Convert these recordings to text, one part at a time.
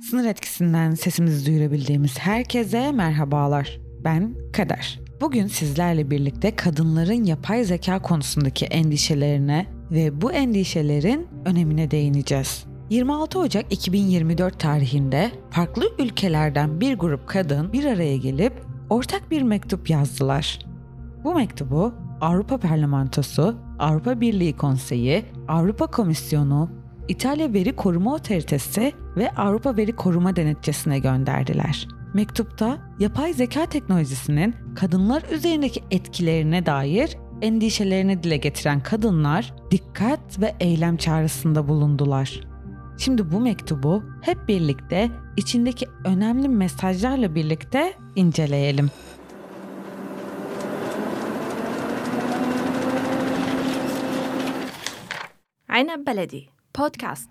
Sınır etkisinden sesimizi duyurabildiğimiz herkese merhabalar. Ben Kader. Bugün sizlerle birlikte kadınların yapay zeka konusundaki endişelerine ve bu endişelerin önemine değineceğiz. 26 Ocak 2024 tarihinde farklı ülkelerden bir grup kadın bir araya gelip ortak bir mektup yazdılar. Bu mektubu Avrupa Parlamentosu, Avrupa Birliği Konseyi, Avrupa Komisyonu, İtalya Veri Koruma Otoritesi ve Avrupa Veri Koruma Denetçisi'ne gönderdiler. Mektupta yapay zeka teknolojisinin kadınlar üzerindeki etkilerine dair endişelerini dile getiren kadınlar dikkat ve eylem çağrısında bulundular. Şimdi bu mektubu hep birlikte içindeki önemli mesajlarla birlikte inceleyelim. Aynab Beledi Podcast.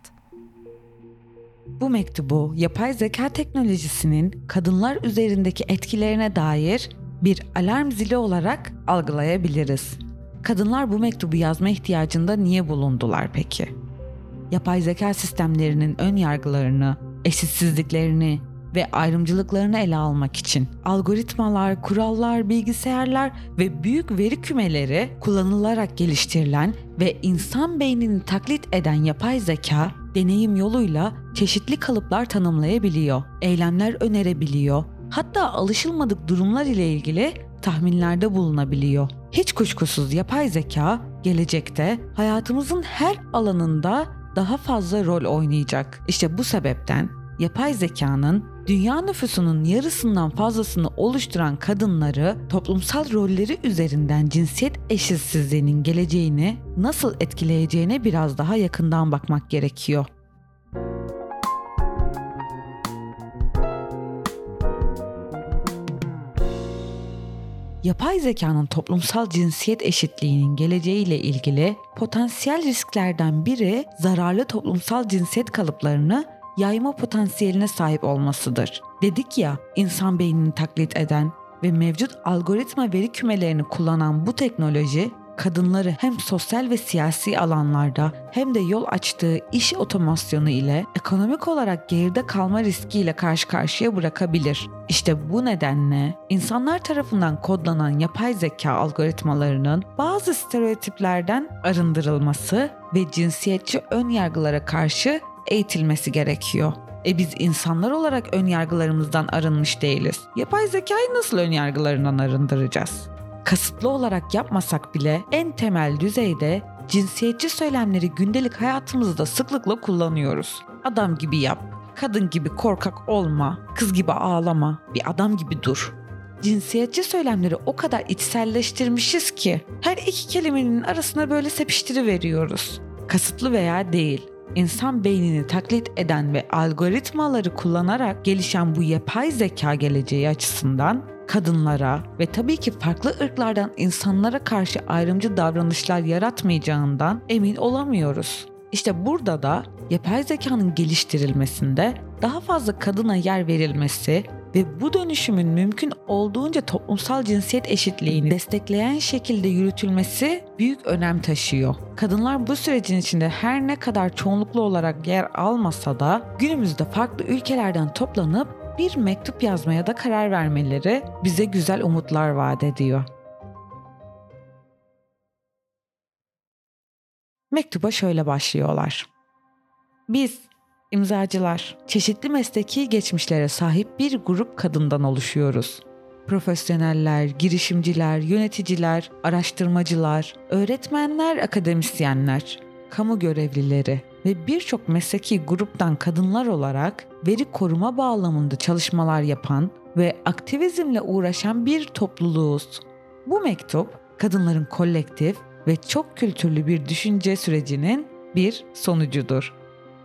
Bu mektubu yapay zeka teknolojisinin kadınlar üzerindeki etkilerine dair bir alarm zili olarak algılayabiliriz. Kadınlar bu mektubu yazma ihtiyacında niye bulundular peki? Yapay zeka sistemlerinin ön yargılarını, eşitsizliklerini, ve ayrımcılıklarını ele almak için algoritmalar, kurallar, bilgisayarlar ve büyük veri kümeleri kullanılarak geliştirilen ve insan beynini taklit eden yapay zeka deneyim yoluyla çeşitli kalıplar tanımlayabiliyor, eylemler önerebiliyor, hatta alışılmadık durumlar ile ilgili tahminlerde bulunabiliyor. Hiç kuşkusuz yapay zeka gelecekte hayatımızın her alanında daha fazla rol oynayacak. İşte bu sebepten yapay zekanın dünya nüfusunun yarısından fazlasını oluşturan kadınları toplumsal rolleri üzerinden cinsiyet eşitsizliğinin geleceğini nasıl etkileyeceğine biraz daha yakından bakmak gerekiyor. Yapay zekanın toplumsal cinsiyet eşitliğinin geleceğiyle ilgili potansiyel risklerden biri zararlı toplumsal cinsiyet kalıplarını yayma potansiyeline sahip olmasıdır. Dedik ya, insan beynini taklit eden ve mevcut algoritma veri kümelerini kullanan bu teknoloji kadınları hem sosyal ve siyasi alanlarda hem de yol açtığı iş otomasyonu ile ekonomik olarak geride kalma riskiyle karşı karşıya bırakabilir. İşte bu nedenle insanlar tarafından kodlanan yapay zeka algoritmalarının bazı stereotiplerden arındırılması ve cinsiyetçi ön yargılara karşı eğitilmesi gerekiyor. E biz insanlar olarak ön yargılarımızdan arınmış değiliz. Yapay zekayı nasıl ön yargılarından arındıracağız? Kasıtlı olarak yapmasak bile en temel düzeyde cinsiyetçi söylemleri gündelik hayatımızda sıklıkla kullanıyoruz. Adam gibi yap, kadın gibi korkak olma, kız gibi ağlama, bir adam gibi dur. Cinsiyetçi söylemleri o kadar içselleştirmişiz ki her iki kelimenin arasına böyle sepiştiri veriyoruz. Kasıtlı veya değil insan beynini taklit eden ve algoritmaları kullanarak gelişen bu yapay zeka geleceği açısından kadınlara ve tabii ki farklı ırklardan insanlara karşı ayrımcı davranışlar yaratmayacağından emin olamıyoruz. İşte burada da yapay zekanın geliştirilmesinde daha fazla kadına yer verilmesi ve bu dönüşümün mümkün olduğunca toplumsal cinsiyet eşitliğini destekleyen şekilde yürütülmesi büyük önem taşıyor. Kadınlar bu sürecin içinde her ne kadar çoğunluklu olarak yer almasa da günümüzde farklı ülkelerden toplanıp bir mektup yazmaya da karar vermeleri bize güzel umutlar vaat ediyor. Mektuba şöyle başlıyorlar. Biz İmzacılar, çeşitli mesleki geçmişlere sahip bir grup kadından oluşuyoruz. Profesyoneller, girişimciler, yöneticiler, araştırmacılar, öğretmenler, akademisyenler, kamu görevlileri ve birçok mesleki gruptan kadınlar olarak veri koruma bağlamında çalışmalar yapan ve aktivizmle uğraşan bir topluluğuz. Bu mektup kadınların kolektif ve çok kültürlü bir düşünce sürecinin bir sonucudur.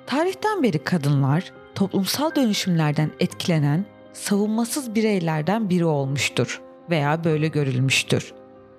Tarihten beri kadınlar toplumsal dönüşümlerden etkilenen savunmasız bireylerden biri olmuştur veya böyle görülmüştür.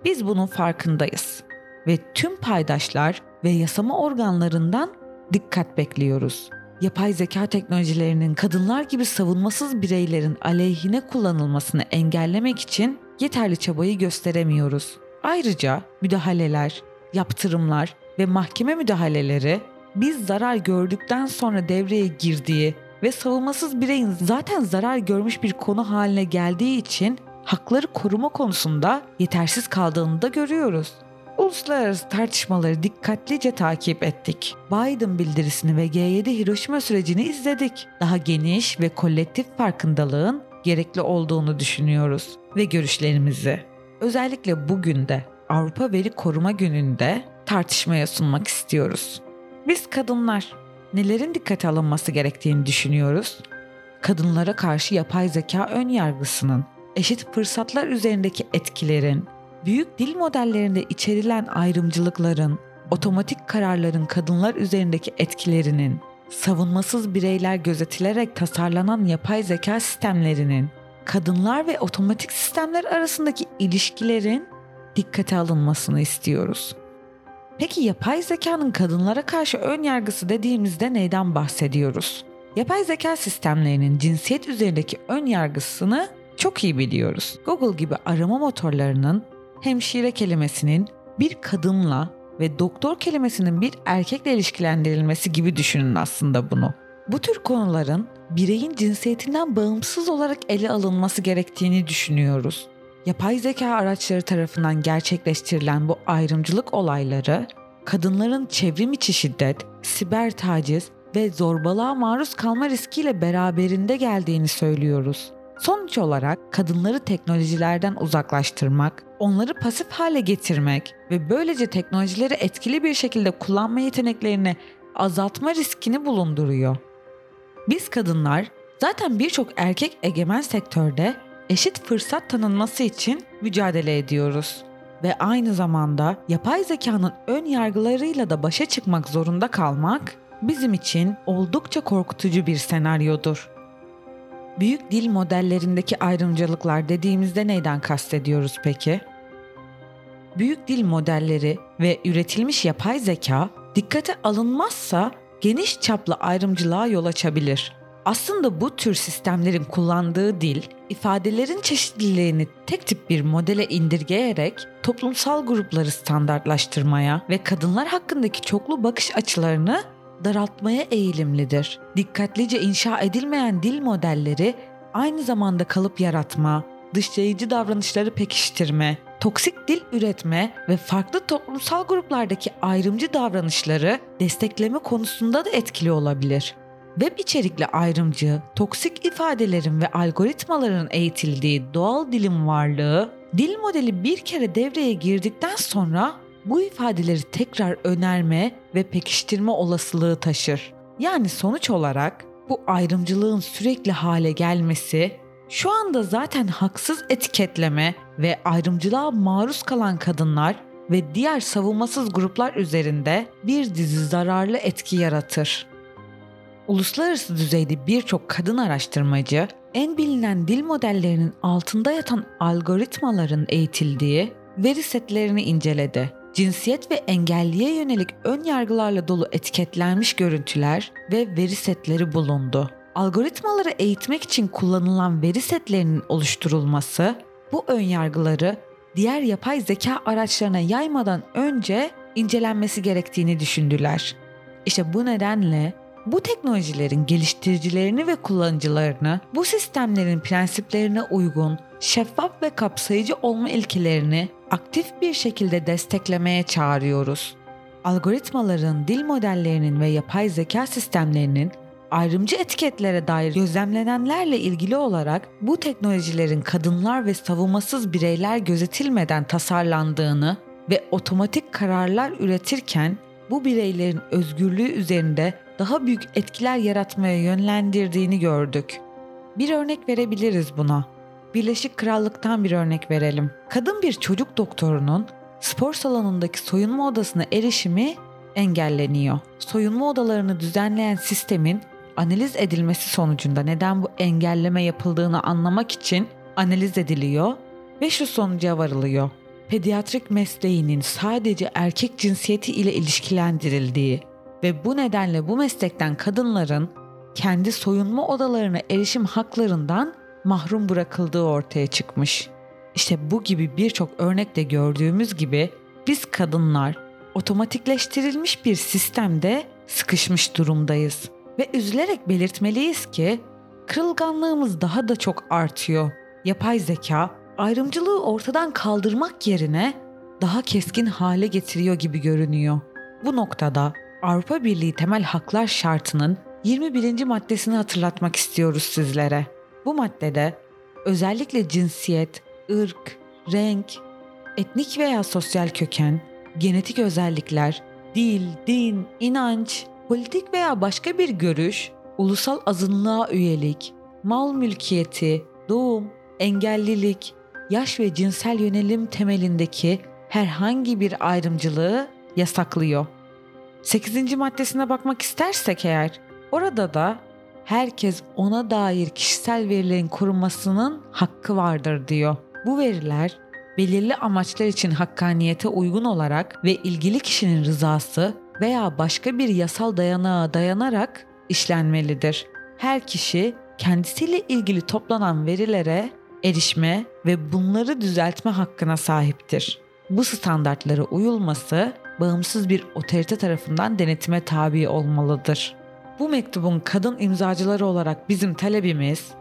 Biz bunun farkındayız ve tüm paydaşlar ve yasama organlarından dikkat bekliyoruz. Yapay zeka teknolojilerinin kadınlar gibi savunmasız bireylerin aleyhine kullanılmasını engellemek için yeterli çabayı gösteremiyoruz. Ayrıca müdahaleler, yaptırımlar ve mahkeme müdahaleleri biz zarar gördükten sonra devreye girdiği ve savunmasız bireyin zaten zarar görmüş bir konu haline geldiği için hakları koruma konusunda yetersiz kaldığını da görüyoruz. Uluslararası tartışmaları dikkatlice takip ettik. Biden bildirisini ve G7 Hiroşima sürecini izledik. Daha geniş ve kolektif farkındalığın gerekli olduğunu düşünüyoruz ve görüşlerimizi özellikle bugün de Avrupa Veri Koruma Günü'nde tartışmaya sunmak istiyoruz. Biz kadınlar nelerin dikkate alınması gerektiğini düşünüyoruz? Kadınlara karşı yapay zeka ön yargısının, eşit fırsatlar üzerindeki etkilerin, büyük dil modellerinde içerilen ayrımcılıkların, otomatik kararların kadınlar üzerindeki etkilerinin, savunmasız bireyler gözetilerek tasarlanan yapay zeka sistemlerinin, kadınlar ve otomatik sistemler arasındaki ilişkilerin dikkate alınmasını istiyoruz. Peki yapay zekanın kadınlara karşı ön yargısı dediğimizde neyden bahsediyoruz? Yapay zeka sistemlerinin cinsiyet üzerindeki ön yargısını çok iyi biliyoruz. Google gibi arama motorlarının hemşire kelimesinin bir kadınla ve doktor kelimesinin bir erkekle ilişkilendirilmesi gibi düşünün aslında bunu. Bu tür konuların bireyin cinsiyetinden bağımsız olarak ele alınması gerektiğini düşünüyoruz. Yapay zeka araçları tarafından gerçekleştirilen bu ayrımcılık olayları kadınların çevrim içi şiddet, siber taciz ve zorbalığa maruz kalma riskiyle beraberinde geldiğini söylüyoruz. Sonuç olarak kadınları teknolojilerden uzaklaştırmak, onları pasif hale getirmek ve böylece teknolojileri etkili bir şekilde kullanma yeteneklerini azaltma riskini bulunduruyor. Biz kadınlar zaten birçok erkek egemen sektörde eşit fırsat tanınması için mücadele ediyoruz ve aynı zamanda yapay zekanın ön yargılarıyla da başa çıkmak zorunda kalmak bizim için oldukça korkutucu bir senaryodur. Büyük dil modellerindeki ayrımcılıklar dediğimizde neyden kastediyoruz peki? Büyük dil modelleri ve üretilmiş yapay zeka dikkate alınmazsa geniş çaplı ayrımcılığa yol açabilir. Aslında bu tür sistemlerin kullandığı dil, ifadelerin çeşitliliğini tek tip bir modele indirgeyerek toplumsal grupları standartlaştırmaya ve kadınlar hakkındaki çoklu bakış açılarını daraltmaya eğilimlidir. Dikkatlice inşa edilmeyen dil modelleri aynı zamanda kalıp yaratma, dışlayıcı davranışları pekiştirme, toksik dil üretme ve farklı toplumsal gruplardaki ayrımcı davranışları destekleme konusunda da etkili olabilir. Web içerikli ayrımcı, toksik ifadelerin ve algoritmaların eğitildiği doğal dilin varlığı, dil modeli bir kere devreye girdikten sonra bu ifadeleri tekrar önerme ve pekiştirme olasılığı taşır. Yani sonuç olarak bu ayrımcılığın sürekli hale gelmesi şu anda zaten haksız etiketleme ve ayrımcılığa maruz kalan kadınlar ve diğer savunmasız gruplar üzerinde bir dizi zararlı etki yaratır. Uluslararası düzeyde birçok kadın araştırmacı en bilinen dil modellerinin altında yatan algoritmaların eğitildiği veri setlerini inceledi. Cinsiyet ve engelliye yönelik ön yargılarla dolu etiketlenmiş görüntüler ve veri setleri bulundu. Algoritmaları eğitmek için kullanılan veri setlerinin oluşturulması bu ön yargıları diğer yapay zeka araçlarına yaymadan önce incelenmesi gerektiğini düşündüler. İşte bu nedenle bu teknolojilerin geliştiricilerini ve kullanıcılarını bu sistemlerin prensiplerine uygun, şeffaf ve kapsayıcı olma ilkelerini aktif bir şekilde desteklemeye çağırıyoruz. Algoritmaların, dil modellerinin ve yapay zeka sistemlerinin ayrımcı etiketlere dair gözlemlenenlerle ilgili olarak bu teknolojilerin kadınlar ve savunmasız bireyler gözetilmeden tasarlandığını ve otomatik kararlar üretirken bu bireylerin özgürlüğü üzerinde daha büyük etkiler yaratmaya yönlendirdiğini gördük. Bir örnek verebiliriz buna. Birleşik Krallık'tan bir örnek verelim. Kadın bir çocuk doktorunun spor salonundaki soyunma odasına erişimi engelleniyor. Soyunma odalarını düzenleyen sistemin analiz edilmesi sonucunda neden bu engelleme yapıldığını anlamak için analiz ediliyor ve şu sonuca varılıyor. Pediatrik mesleğinin sadece erkek cinsiyeti ile ilişkilendirildiği ve bu nedenle bu meslekten kadınların kendi soyunma odalarına erişim haklarından mahrum bırakıldığı ortaya çıkmış. İşte bu gibi birçok örnekte gördüğümüz gibi biz kadınlar otomatikleştirilmiş bir sistemde sıkışmış durumdayız Ve üzülerek belirtmeliyiz ki kırılganlığımız daha da çok artıyor. Yapay zeka ayrımcılığı ortadan kaldırmak yerine daha keskin hale getiriyor gibi görünüyor. Bu noktada Avrupa Birliği temel haklar şartının 21. maddesini hatırlatmak istiyoruz sizlere. Bu maddede özellikle cinsiyet, ırk, renk, etnik veya sosyal köken, genetik özellikler, dil, din, inanç, politik veya başka bir görüş, ulusal azınlığa üyelik, mal mülkiyeti, doğum, engellilik, yaş ve cinsel yönelim temelindeki herhangi bir ayrımcılığı yasaklıyor. 8. maddesine bakmak istersek eğer, orada da herkes ona dair kişisel verilerin korunmasının hakkı vardır diyor. Bu veriler belirli amaçlar için hakkaniyete uygun olarak ve ilgili kişinin rızası veya başka bir yasal dayanağa dayanarak işlenmelidir. Her kişi kendisiyle ilgili toplanan verilere erişme ve bunları düzeltme hakkına sahiptir. Bu standartlara uyulması bağımsız bir otorite tarafından denetime tabi olmalıdır. Bu mektubun kadın imzacıları olarak bizim talebimiz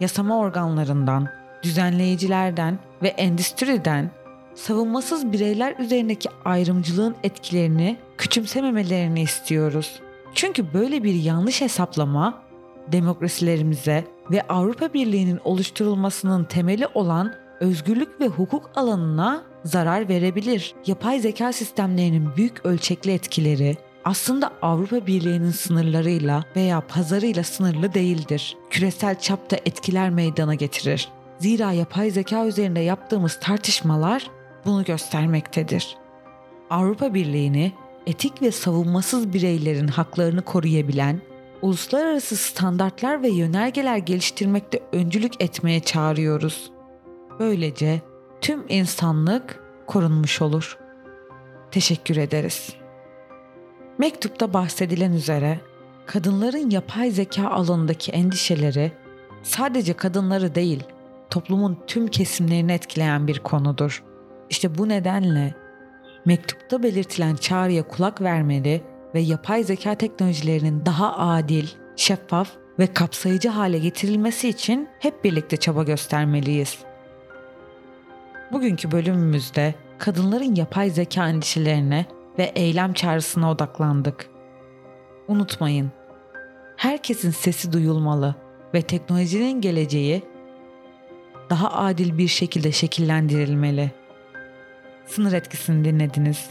yasama organlarından, düzenleyicilerden ve endüstriden savunmasız bireyler üzerindeki ayrımcılığın etkilerini küçümsememelerini istiyoruz. Çünkü böyle bir yanlış hesaplama demokrasilerimize ve Avrupa Birliği'nin oluşturulmasının temeli olan özgürlük ve hukuk alanına zarar verebilir. Yapay zeka sistemlerinin büyük ölçekli etkileri aslında Avrupa Birliği'nin sınırlarıyla veya pazarıyla sınırlı değildir. Küresel çapta etkiler meydana getirir. Zira yapay zeka üzerinde yaptığımız tartışmalar bunu göstermektedir. Avrupa Birliği'ni etik ve savunmasız bireylerin haklarını koruyabilen, uluslararası standartlar ve yönergeler geliştirmekte öncülük etmeye çağırıyoruz. Böylece tüm insanlık korunmuş olur. Teşekkür ederiz. Mektupta bahsedilen üzere kadınların yapay zeka alanındaki endişeleri sadece kadınları değil, toplumun tüm kesimlerini etkileyen bir konudur. İşte bu nedenle mektupta belirtilen çağrıya kulak vermeli ve yapay zeka teknolojilerinin daha adil, şeffaf ve kapsayıcı hale getirilmesi için hep birlikte çaba göstermeliyiz. Bugünkü bölümümüzde kadınların yapay zeka endişelerine ve eylem çağrısına odaklandık. Unutmayın, herkesin sesi duyulmalı ve teknolojinin geleceği daha adil bir şekilde şekillendirilmeli. Sınır etkisini dinlediniz.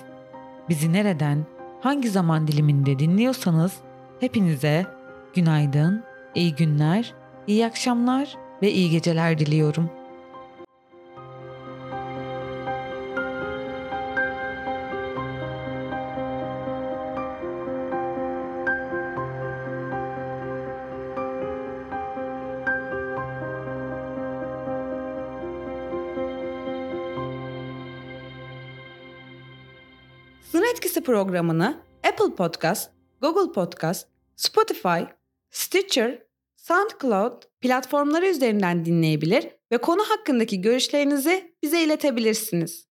Bizi nereden, hangi zaman diliminde dinliyorsanız hepinize günaydın, iyi günler, iyi akşamlar ve iyi geceler diliyorum. Etkisi programını Apple Podcast, Google Podcast, Spotify, Stitcher, SoundCloud platformları üzerinden dinleyebilir ve konu hakkındaki görüşlerinizi bize iletebilirsiniz.